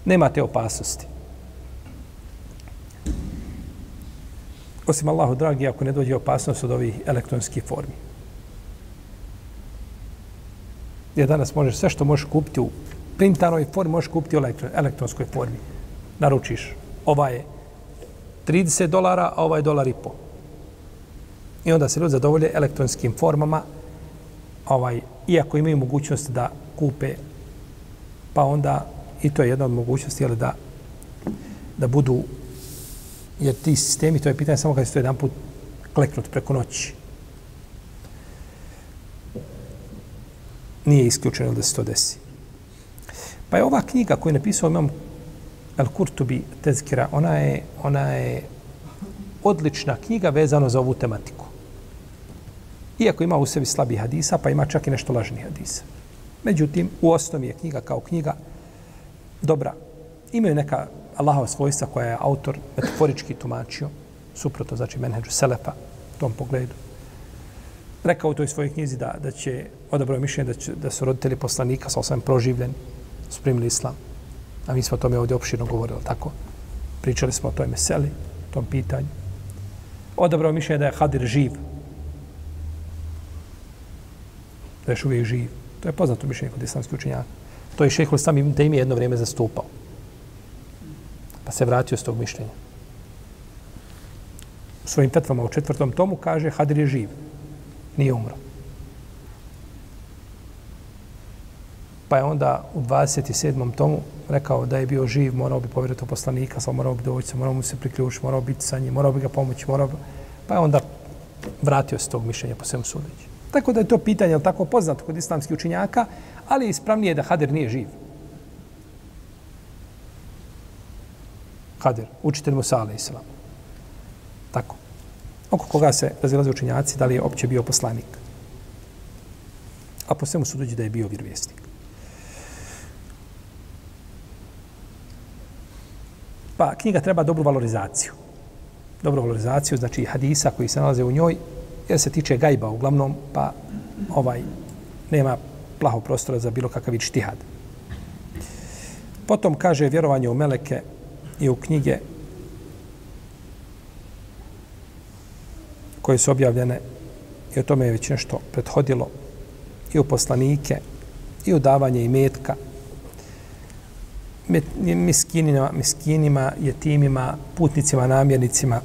S1: nema te opasnosti. Osim Allahu dragi, ako ne dođe opasnost od ovih elektronskih formi. Jer danas možeš sve što možeš kupiti u printanoj formi, možeš kupiti u elektronskoj formi. Naručiš ova je 30 dolara, a ova je dolar i po. I onda se ljudi zadovolje elektronskim formama, ovaj, iako imaju mogućnost da kupe, pa onda i to je jedna od mogućnosti, jel, da, da budu, jer ti sistemi, to je pitanje samo kad se to jedan put kleknut preko noći. Nije isključeno da se to desi. Pa je ova knjiga koju je napisao imam Al-Kurtubi tezkira, ona je, ona je odlična knjiga vezano za ovu tematiku. Iako ima u sebi slabi hadisa, pa ima čak i nešto lažnih hadisa. Međutim, u osnovi je knjiga kao knjiga dobra. Imaju neka Allahova svojstva koja je autor metaforički tumačio, suprotno, znači menheđu Selefa u tom pogledu. Rekao u toj svojoj knjizi da, da će odabrao mišljenje da, će, da su roditelji poslanika sa osvijem proživljeni, su primili islam. A mi smo o tome ovdje opširno govorili, tako? Pričali smo o toj meseli, o tom pitanju. Odabrao mišljenje da je Hadir živ. Da je još uvijek živ. To je poznato mišljenje kod islamskih učenjaka. To je šehol sam Ibn Taymi jedno vrijeme zastupao. Pa se vratio s tog mišljenja. U svojim tetvama u četvrtom tomu kaže Hadir je živ. Nije umro. Pa je onda u 27. tomu rekao da je bio živ, morao bi povjeriti u poslanika, samo morao bi doći, morao mu se priključiti, morao biti sa njim, morao bi ga pomoći, morao bi... Pa je onda vratio se tog mišljenja po svemu sudeći. Tako da je to pitanje, je tako poznato kod islamskih učinjaka, ali ispravnije je da Hadir nije živ. Hadir, učitelj Musa, ala islam. Tako. oko koga se razilaze učenjaci, da li je opće bio poslanik. A po svemu suduđi da je bio vjerovjesnik. Pa knjiga treba dobru valorizaciju. Dobru valorizaciju, znači hadisa koji se nalaze u njoj, jer se tiče gajba uglavnom, pa ovaj nema plaho prostora za bilo kakav ištihad. Potom kaže vjerovanje u meleke i u knjige koje su objavljene i o tome je već nešto prethodilo i u poslanike i u davanje imetka miskinima, miskinima, jetimima, putnicima, namjernicima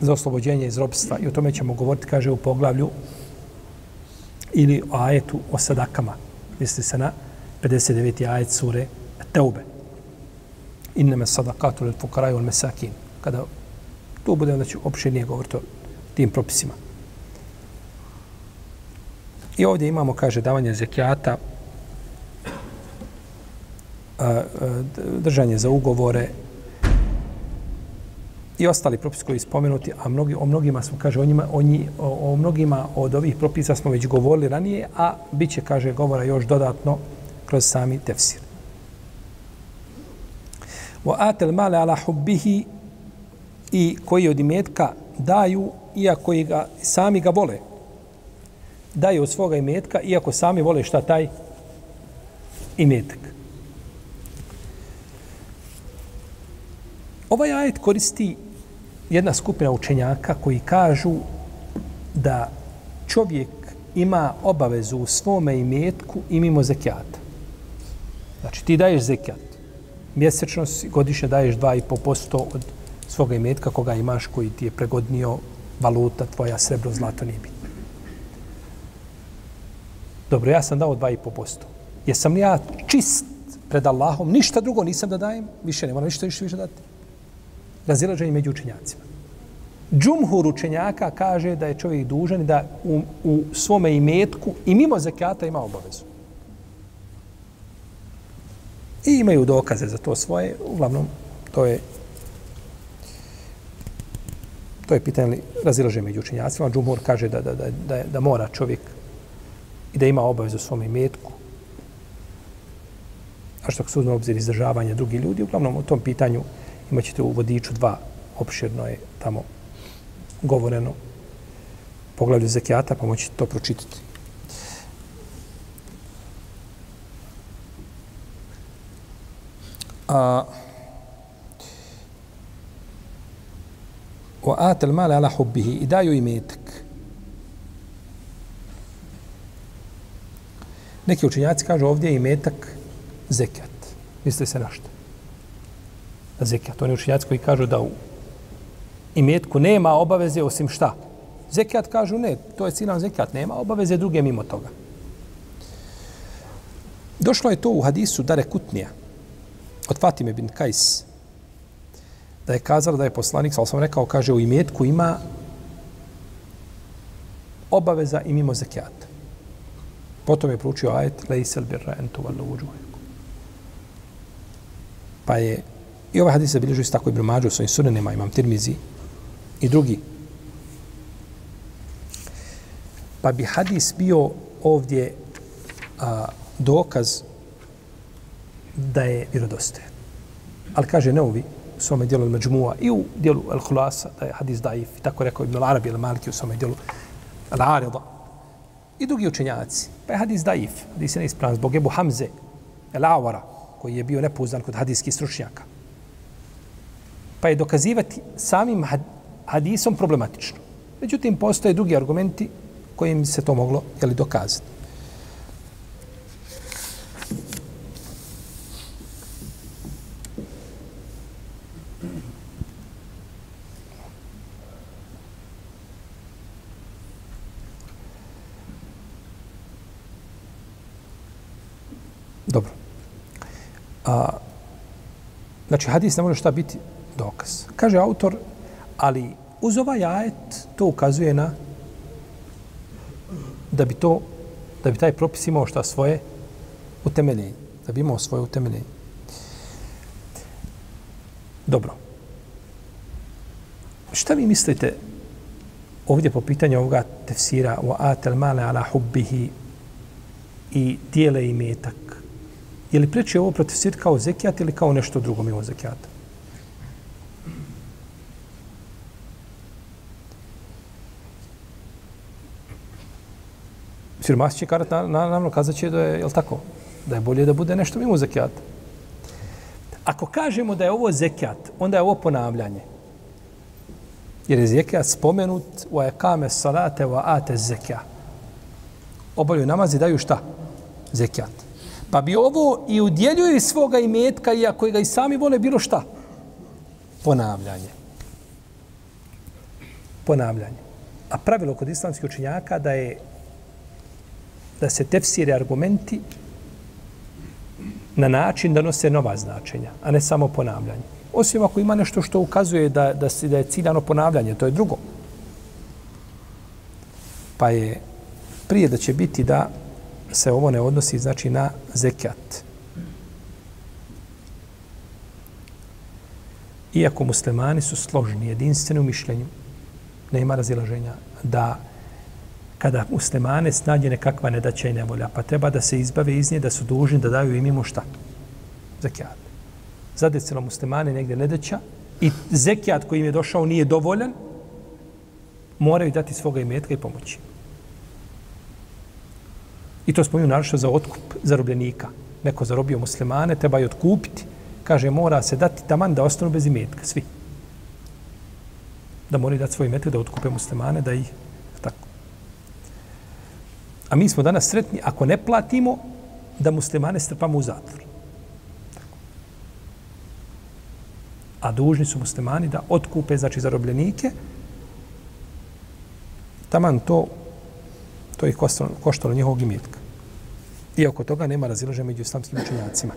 S1: za oslobođenje iz robstva. I o tome ćemo govoriti, kaže, u poglavlju ili o ajetu o sadakama. Misli se na 59. ajet sure Teube. Inneme sadakatu lil fukaraju al mesakin. Kada to bude, onda ću opširnije govoriti o tim propisima. I ovdje imamo, kaže, davanje zekijata, držanje za ugovore i ostali propisi koji spomenuti, a mnogi, o mnogima smo, kaže, o, njima, o, nji, o, o mnogima od ovih propisa smo već govorili ranije, a bit će, kaže, govora još dodatno kroz sami tefsir. Wa atel male ala hubbihi i koji od imetka daju, iako ga, sami ga vole. Daju od svoga imetka, iako sami vole šta taj imetak. Ovaj ajet koristi jedna skupina učenjaka koji kažu da čovjek ima obavezu u svome imetku i mimo zekijata. Znači ti daješ zekijat. Mjesečno godišnje daješ 2,5% od svoga imetka koga imaš koji ti je pregodnio valuta, tvoja srebro, zlato nije bitno. Dobro, ja sam dao 2,5%. Jesam li ja čist pred Allahom, ništa drugo nisam da dajem, više ne moram ništa više, više dati. Razilaženje među učenjacima. Džumhur učenjaka kaže da je čovjek dužan da u, u svome imetku i mimo zekata ima obavezu. I imaju dokaze za to svoje, uglavnom to je to je pitanje razilaženje među učenjacima. Džumhur kaže da, da, da, da, da mora čovjek i da ima obavezu u svom imetku. A što se uzme obzir izdržavanja drugih ljudi, uglavnom u tom pitanju imat ćete u vodiču dva opširno je tamo govoreno poglavlju zekijata, pa moćete to pročitati. A, wa atel male ala hubbihi i daju imetak. Neki učenjaci kažu ovdje je imetak zekijat. Misli se na što? Na zekijat. Oni učinjaci koji kažu da u imetku nema obaveze osim šta? Zekijat kažu ne, to je ciljan zekijat, nema obaveze druge mimo toga. Došlo je to u hadisu Dare Kutnija od Fatime bin Kajs da je kazala da je poslanik, ali sam rekao, kaže u imetku ima obaveza i mimo zekijata. Potom je proučio ajet Lejsel birra entu valu uđuajku. Pa je i ovaj hadis se bilježuje s tako i Mađu u svojim sunanima, imam tirmizi i drugi. Pa bi hadis bio ovdje a, dokaz da je vjerodostojan. Ali kaže Neovi u svome dijelu Međmua i u dijelu El Hulasa, da je hadis daif, i tako rekao Ibn Arabi ili Maliki u svome dijelu El Arida. I drugi učenjaci. Pa je hadis daif, hadis je neispravan zbog Ebu Hamze, El Awara, koji je bio nepouzdan kod hadijskih stručnjaka. Pa je dokazivati samim hadisom problematično. Međutim, postoje drugi argumenti kojim se to moglo jeli, dokazati. Dobro. A, znači, hadis ne može šta biti dokaz. Kaže autor, ali uz ovaj ajet to ukazuje na da bi to da bi taj propis imao šta svoje utemeljenje. Da bi imao svoje utemeljenje. Dobro. Šta vi mislite ovdje po pitanju ovoga tefsira wa atel male ala hubbihi i dijele i metak? Je li preče ovo protefsir kao zekijat ili kao nešto drugo mimo zekijata? Siromasi će karat, naravno, kazat će da je, jel tako, da je bolje da bude nešto mimo zekijata. Ako kažemo da je ovo zekijat, onda je ovo ponavljanje. Jer je zekijat spomenut u ajekame salate wa ate zekija. Obavljaju namazi daju šta? Zekijat. Pa bi ovo i udjeljuju svoga imetka, iako ga i sami vole, bilo šta? Ponavljanje. Ponavljanje. A pravilo kod islamskih učinjaka da je da se tefsire argumenti na način da nose nova značenja, a ne samo ponavljanje. Osim ako ima nešto što ukazuje da, da, si, da je ciljano ponavljanje, to je drugo. Pa je prije da će biti da se ovo ne odnosi znači na zekat. Iako muslimani su složni, jedinstveni u mišljenju, nema razilaženja, da kada muslimane snađe nekakva nedaća i nevolja, pa treba da se izbave iz nje, da su dužni da daju im imu šta? Zekijat. Zadecilo muslimane negdje nedaća i zekijat koji im je došao nije dovoljan, moraju dati svoga imetka i pomoći. I to spominju naravno za otkup zarobljenika. Neko zarobio muslimane, treba je otkupiti. Kaže, mora se dati taman da ostanu bez imetka, svi. Da moraju dati svoj imetak da otkupe muslimane, da ih A mi smo danas sretni ako ne platimo da muslimane strpamo u zatvor. A dužni su muslimani da otkupe, znači, zarobljenike. Taman to, to ih koštalo, koštalo njihovog imetka. I oko toga nema razilaženja među islamskim učenjacima.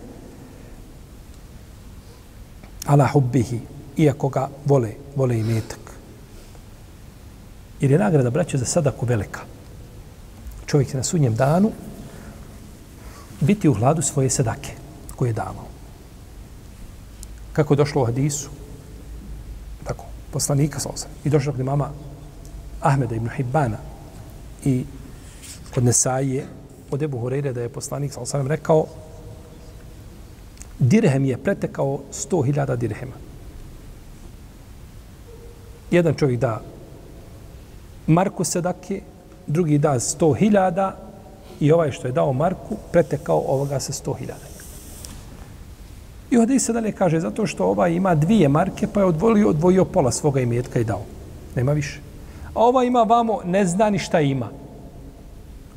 S1: Ala hubbihi, iako ga vole, vole imetak. Jer je nagrada braća za sadaku velika čovjek će na sudnjem danu biti u hladu svoje sedake koje je davao. Kako je došlo u hadisu, tako, poslanika sa osam, i došlo kod mama Ahmeda ibn Hibbana i kod Nesaije, od Ebu Horeire da je poslanik sa osam rekao dirhem je pretekao 100.000 dirhema. Jedan čovjek da Marku Sedake, drugi da 100.000 i ovaj što je dao Marku pretekao ovoga sa 100.000. I ovdje se dalje kaže, zato što ovaj ima dvije marke, pa je odvojio, odvojio pola svoga imetka i dao. Nema više. A ova ima vamo, ne zna ni šta ima.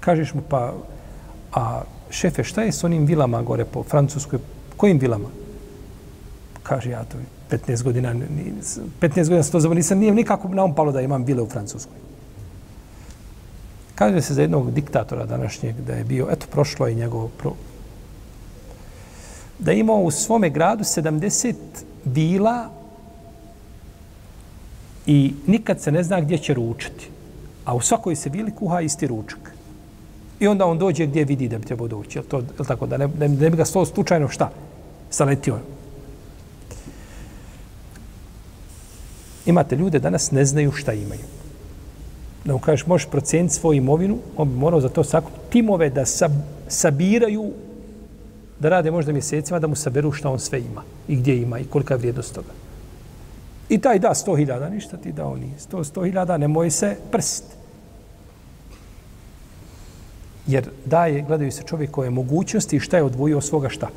S1: Kažeš mu, pa, a šefe, šta je s onim vilama gore po Francuskoj? Kojim vilama? Kaže, ja to 15 godina, 15 godina se to zove, nisam, nije nikako na palo da imam vile u Francuskoj. Kaže se za jednog diktatora današnjeg da je bio, eto, prošlo je njegov pro... da je imao u svome gradu 70 vila i nikad se ne zna gdje će ručati. A u svakoj se vili kuha isti ručak. I onda on dođe gdje vidi da bi trebao doći. Je to, je tako? Da ne, ne, ne bi ga stalo slučajno šta? Saletio. Imate ljude danas ne znaju šta imaju da mu kažeš, možeš procijeniti svoju imovinu, on bi morao za to sakupiti timove da sab, sabiraju, da rade možda mjesecima, da mu saberu šta on sve ima i gdje ima i kolika je vrijednost toga. I taj da 100.000, ništa ti dao nije. 100 100.000, nemoj se prst. Jer daje, gledaju se čovjek koje mogućnosti i šta je odvojio svoga šta?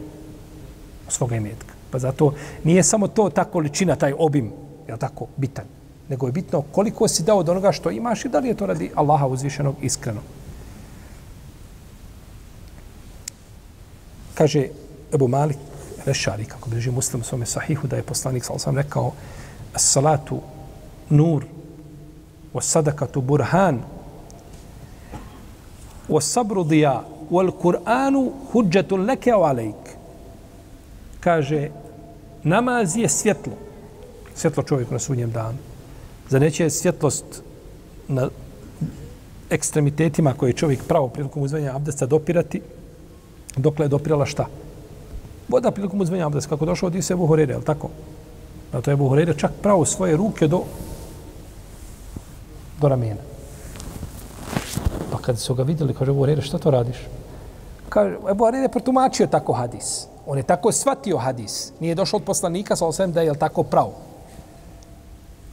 S1: Svoga imetka. Pa zato nije samo to ta količina, taj obim, je tako, bitan nego je bitno koliko si dao od onoga što imaš i da li je to radi Allaha uzvišenog iskreno. Kaže Ebu Malik Rešari, kako bliži muslim svome sahihu, da je poslanik, sal sam rekao, salatu nur, o sadakatu burhan, o sabru dija, o Kur'anu huđetu leke o alejk. Kaže, namaz je svjetlo, svjetlo čovjeku na sudnjem danu. Za neće svjetlost na ekstremitetima koje čovjek pravo prilikom uzvanja abdesta dopirati, dokle je dopirala šta? Voda prilikom uzvanja abdesta, kako došao od Ise Buhorere, je li tako? A to je Buhorere čak pravo svoje ruke do do ramena. Pa kad su ga vidjeli, kaže, Ebu Horeire, šta to radiš? Kaže, Ebu Horeire je protumačio tako hadis. On je tako shvatio hadis. Nije došao od poslanika, sa osvijem da je tako pravo.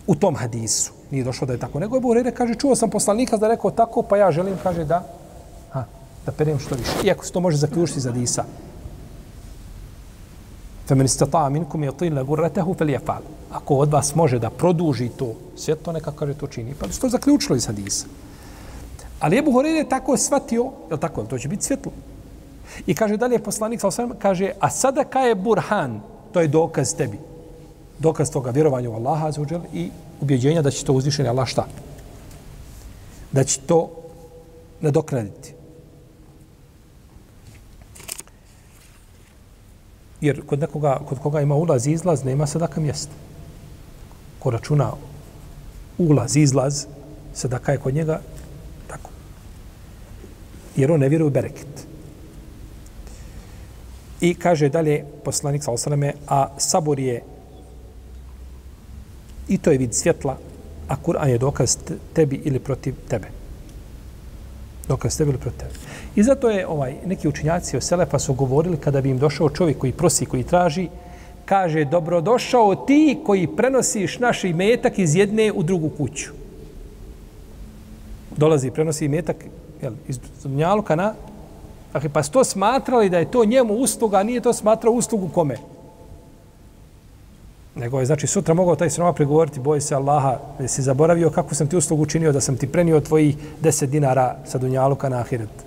S1: U tom hadisu. Nije došlo da je tako. Nego Ebu Horeire kaže, čuo sam poslanika da rekao tako, pa ja želim, kaže, da, ha, da perem što više. Iako se to može zaključiti za hadisa. Femen istata minkum yatil gurratahu falyafal. Ako od vas može da produži to, svjetlo neka kaže to čini. Pa što zaključilo iz hadisa. Ali Ebu Horeire je tako shvatio, je tako, to će biti svjetlo. I kaže dalje poslanik sa osvijem, kaže, a sada ka je burhan, to je dokaz tebi. Dokaz toga vjerovanja u Allaha azuđel i ubjeđenja da će to uzvišeni Allah šta? Da će to nadoknaditi. Jer kod nekoga, kod koga ima ulaz i izlaz, nema sadaka mjesta. Ko računa ulaz i izlaz, sadaka je kod njega tako. Jer on ne vjeruje u bereket. I kaže dalje poslanik sa osaname, a sabor je i to je vid svjetla, a Kur'an je dokaz tebi ili protiv tebe. Dokaz tebi ili protiv tebe. I zato je ovaj neki učinjaci o Selefa su govorili kada bi im došao čovjek koji prosi, koji traži, kaže, dobrodošao ti koji prenosiš naš imetak iz jedne u drugu kuću. Dolazi i prenosi imetak jel, iz Dunjaluka na Dakle, pa to smatrali da je to njemu usluga, a nije to smatrao uslugu kome? Nego je, znači, sutra mogao taj sroma pregovoriti, boj se Allaha, da si zaboravio kako sam ti uslugu učinio, da sam ti prenio tvoji deset dinara sa Dunjaluka na Ahiret.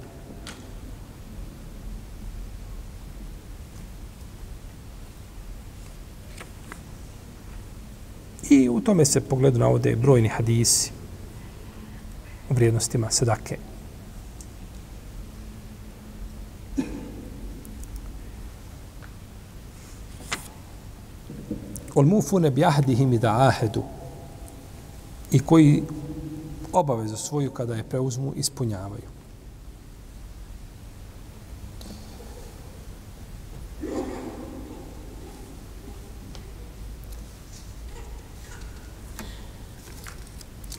S1: I u tome se pogledu navode brojni hadisi u vrijednostima sedake. Ol bi ahdihim i da ahedu. I koji obavezu svoju kada je preuzmu ispunjavaju.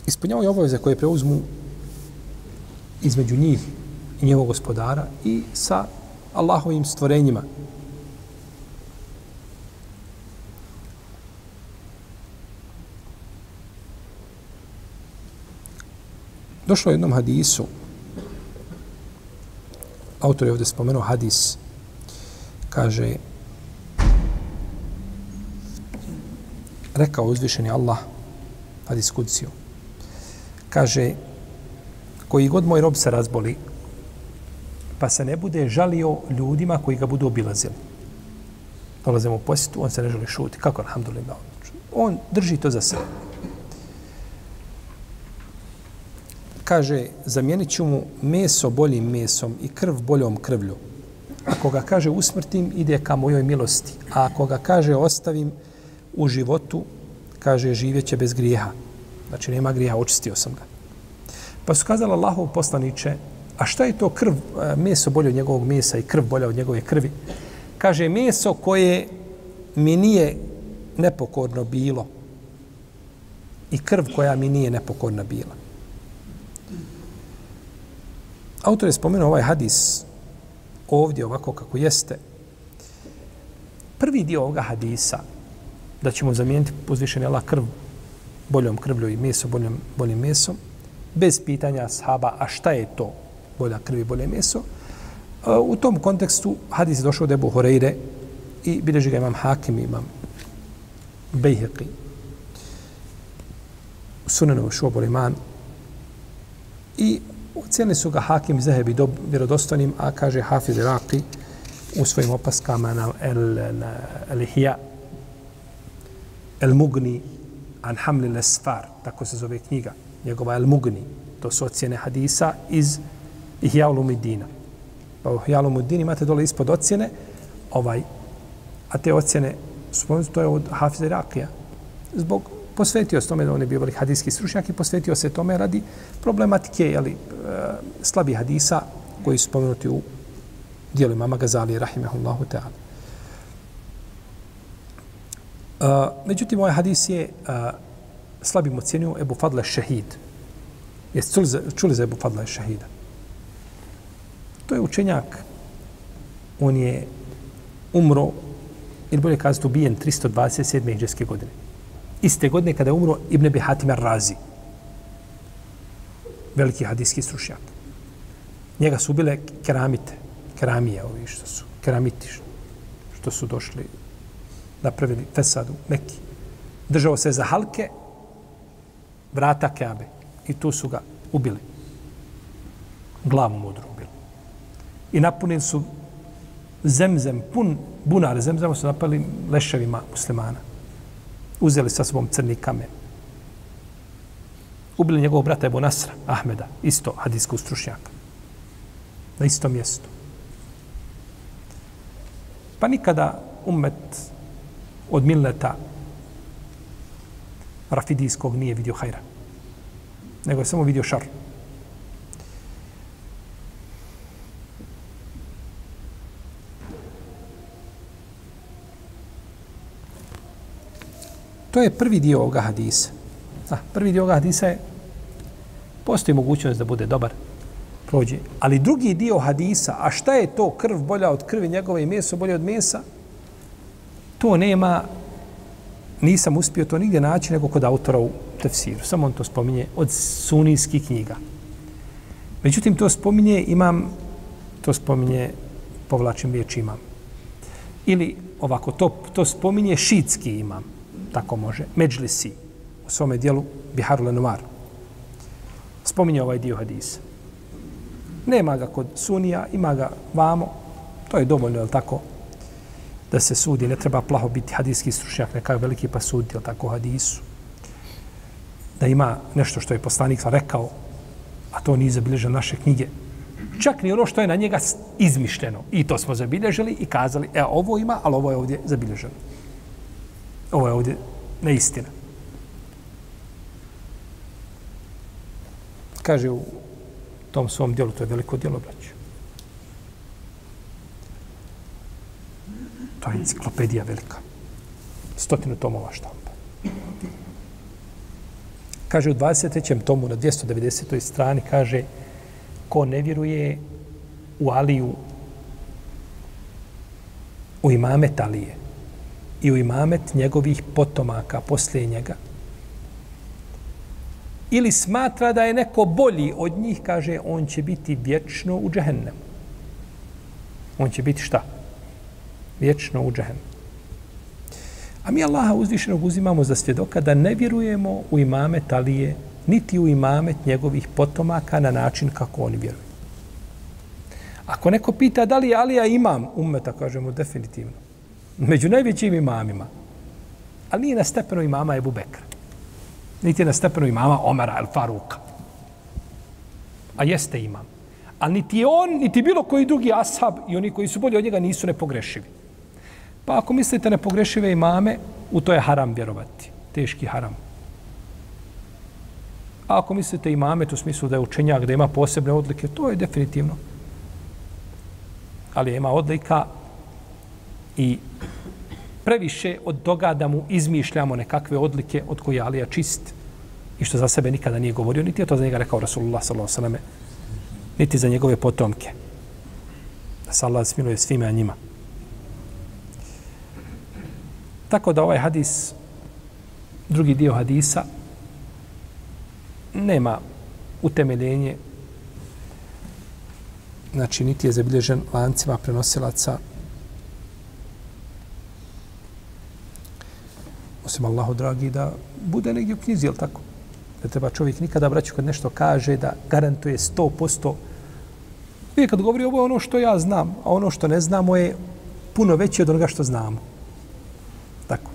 S1: Ispunjavaju obaveze koje preuzmu između njih i njegovog gospodara i sa Allahovim stvorenjima, Došlo je jednom hadisu, autor je ovdje spomenuo hadis, kaže, rekao uzvišeni Allah, hadis kudsiju, kaže, koji god moj rob se razboli, pa se ne bude žalio ljudima koji ga budu obilazili. Dolazimo u posjetu, on se ne želi šuti. Kako, alhamdulillah? On drži to za sebe. Kaže, zamijenit ću mu meso boljim mesom i krv boljom krvlju. Ako ga kaže usmrtim, ide ka mojoj milosti. A ako ga kaže ostavim u životu, kaže živjeće bez grijeha. Znači nema grijeha, očistio sam ga. Pa su kazali Allahov poslaniće, a šta je to krv, e, meso bolje od njegovog mesa i krv bolja od njegove krvi? Kaže, meso koje mi nije nepokorno bilo i krv koja mi nije nepokorna bila. Autor je spomenuo ovaj hadis ovdje ovako kako jeste. Prvi dio ovoga hadisa da ćemo zamijeniti uzvišenje Allah krv boljom krvlju i meso boljom, boljim mesom bez pitanja sahaba a šta je to bolja krv i bolje meso? E, u tom kontekstu hadis je došao od Ebu Horeire i bilježi ga imam Hakim imam Bejheqi. Sunanu Šobol Iman i Cijeli su ga Hakim i Zahebi do, vjerodostojnim, a kaže Hafiz Iraqi u svojim opaskama na El, na el Ihya, El Mugni, An Hamli Lesfar, tako se zove knjiga, njegova El Mugni, to su ocjene hadisa iz Ihya Ulumidina. Pa u Ihya Ulumidina imate dole ispod ocjene, ovaj, a te ocjene, spomenuti, to je od Hafiz Iraqija, zbog posvetio se tome da on je bio velik hadijski stručnjak i posvetio se tome radi problematike jeli, e, slabi hadisa koji su spomenuti u dijelu imama Gazali, rahimahullahu ta'ala. Uh, međutim, ovaj hadis je e, uh, slabim ocjenio Ebu Fadla Šehid. Jeste čuli, za- čuli za Ebu Fadla šehida? To je učenjak. On je umro, ili bolje kazati ubijen 327. hijđarske godine. Iste godine kada je umro Ibn Abi Hatim Ar-Razi. Veliki hadijski stručnjak. Njega su ubile keramite. Keramije, ovi što su. Keramiti što su došli napravili fesadu Meki. Držao se za halke vrata Keabe. I tu su ga ubili. Glavu mudru ubili. I napunili su zemzem, pun bunar zemzema su napali leševima muslimana. Uzeli sa sobom crni kamen. Ubili njegovog brata Ebu Nasra, Ahmeda, isto hadijskog stručnjaka. Na isto mjesto. Pa nikada umet od milleta rafidijskog nije vidio hajra. Nego je samo vidio šar. To je prvi dio ovoga hadisa. Da, prvi dio ovoga hadisa je postoji mogućnost da bude dobar prođe. Ali drugi dio hadisa, a šta je to krv bolja od krvi njegove i meso bolje od mesa, to nema, nisam uspio to nigdje naći nego kod autora u tefsiru. Samo on to spominje od sunijskih knjiga. Međutim, to spominje imam, to spominje, povlačim riječ imam. Ili ovako, to, to spominje šitski imam, tako može, Međlisi, u svome dijelu Biharu Lenuar. Spominje ovaj dio hadisa. Nema ga kod sunija, ima ga vamo. To je dovoljno, je tako, da se sudi. Ne treba plaho biti hadijski stručnjak, neka veliki pa sudi, je tako, hadisu. Da ima nešto što je poslanik rekao, a to nije zabilježeno naše knjige. Čak ni ono što je na njega izmišljeno. I to smo zabilježili i kazali, e, ovo ima, ali ovo je ovdje zabilježeno. Ovo je ovdje neistina. Kaže u tom svom dijelu, to je veliko dijelo, braću. To je enciklopedija velika. Stotinu tomova štampa. Kaže u 23. tomu na 290. strani, kaže ko ne vjeruje u Aliju, u imame Talije, i u imamet njegovih potomaka poslije njega, ili smatra da je neko bolji od njih, kaže, on će biti vječno u džehennemu. On će biti šta? Vječno u džehennemu. A mi Allaha uzvišenog uzimamo za svjedoka da ne vjerujemo u imamet Alije, niti u imamet njegovih potomaka na način kako oni vjeruju. Ako neko pita da li je Alija imam ummeta, kažemo definitivno. Među najvećim imamima. Ali nije na stepenu imama Ebu Bekra niti na stepenu imama Omara el Faruka. A jeste imam. Ali niti on, niti bilo koji drugi ashab i oni koji su bolji od njega nisu nepogrešivi. Pa ako mislite nepogrešive imame, u to je haram vjerovati. Teški haram. A ako mislite imame, to smislu da je učenjak, da ima posebne odlike, to je definitivno. Ali ima odlika i previše od toga da mu izmišljamo nekakve odlike od koje Alija čist i što za sebe nikada nije govorio, niti je to za njega rekao Rasulullah s.a.v. niti za njegove potomke. Da se Allah smiluje svime a njima. Tako da ovaj hadis, drugi dio hadisa, nema utemeljenje, znači niti je zabilježen lancima prenosilaca osim Allahu dragi, da bude negdje u knjizi, jel tako? Da treba čovjek nikada braću kad nešto kaže da garantuje 100%. Vi kad govori ovo je ono što ja znam, a ono što ne znamo je puno veće od onoga što znamo. Tako.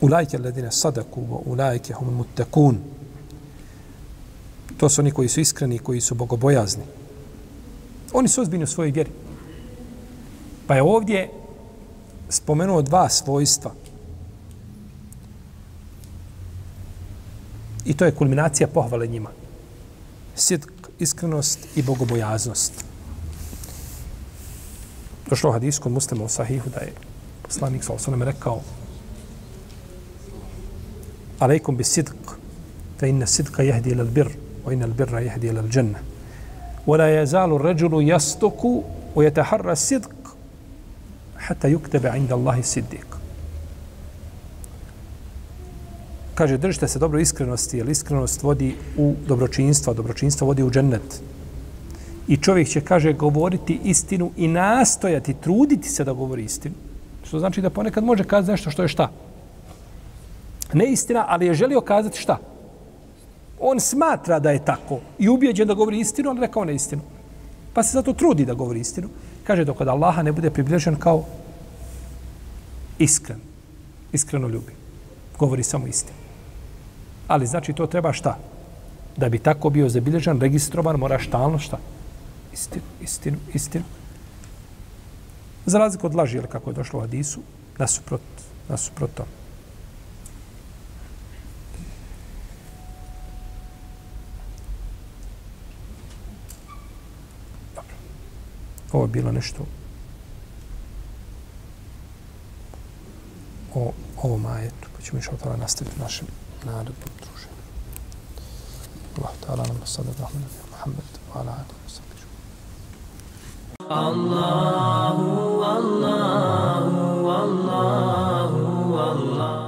S1: Ulajke ledine sadaku, ulajke hum mutakun. To su oni koji su iskreni, koji su bogobojazni. Oni su ozbiljni u svojoj vjeri. Pa je ovdje spomenuo dva svojstva. I to je kulminacija pohvale njima. Sidk, iskrenost i bogobojaznost. Došlo u hadisku kod muslima u sahihu da je poslanik sa osnovim rekao alejkum bi sidk, fa inna sidka yahdi ilal birr وإن البر يهدي إلى الجنة ولا wa la yazalu ar-rajulu حتى wa عند الله الصديق hatta yuktaba 'inda siddiq kaže držite se dobro iskrenosti jer iskrenost vodi u dobročinstvo a dobročinstvo vodi u džennet i čovjek će, kaže, govoriti istinu i nastojati, truditi se da govori istinu. Što znači da ponekad može kazati nešto što je šta? Ne istina, ali je želio kazati šta? On smatra da je tako i ubijeđen da govori istinu, on rekao neistinu. Pa se zato trudi da govori istinu. Kaže, dok od Allaha ne bude približen kao iskren. Iskreno ljubi. Govori samo istinu. Ali znači to treba šta? Da bi tako bio zabilježen, registrovan, mora štalno šta? istinu, istinu, istinu. Za razliku od laži, ili kako je došlo u Hadisu, nasuprot, nasuprot tom. ovo je bilo nešto o ovom ajetu, pa ćemo išao tala nastaviti našem narodnom druženju. Allah ta'ala nam sada da hvala nam Muhammed, hvala Allah, Allahu, Allahu, Allahu,
S2: Allahu, Allahu.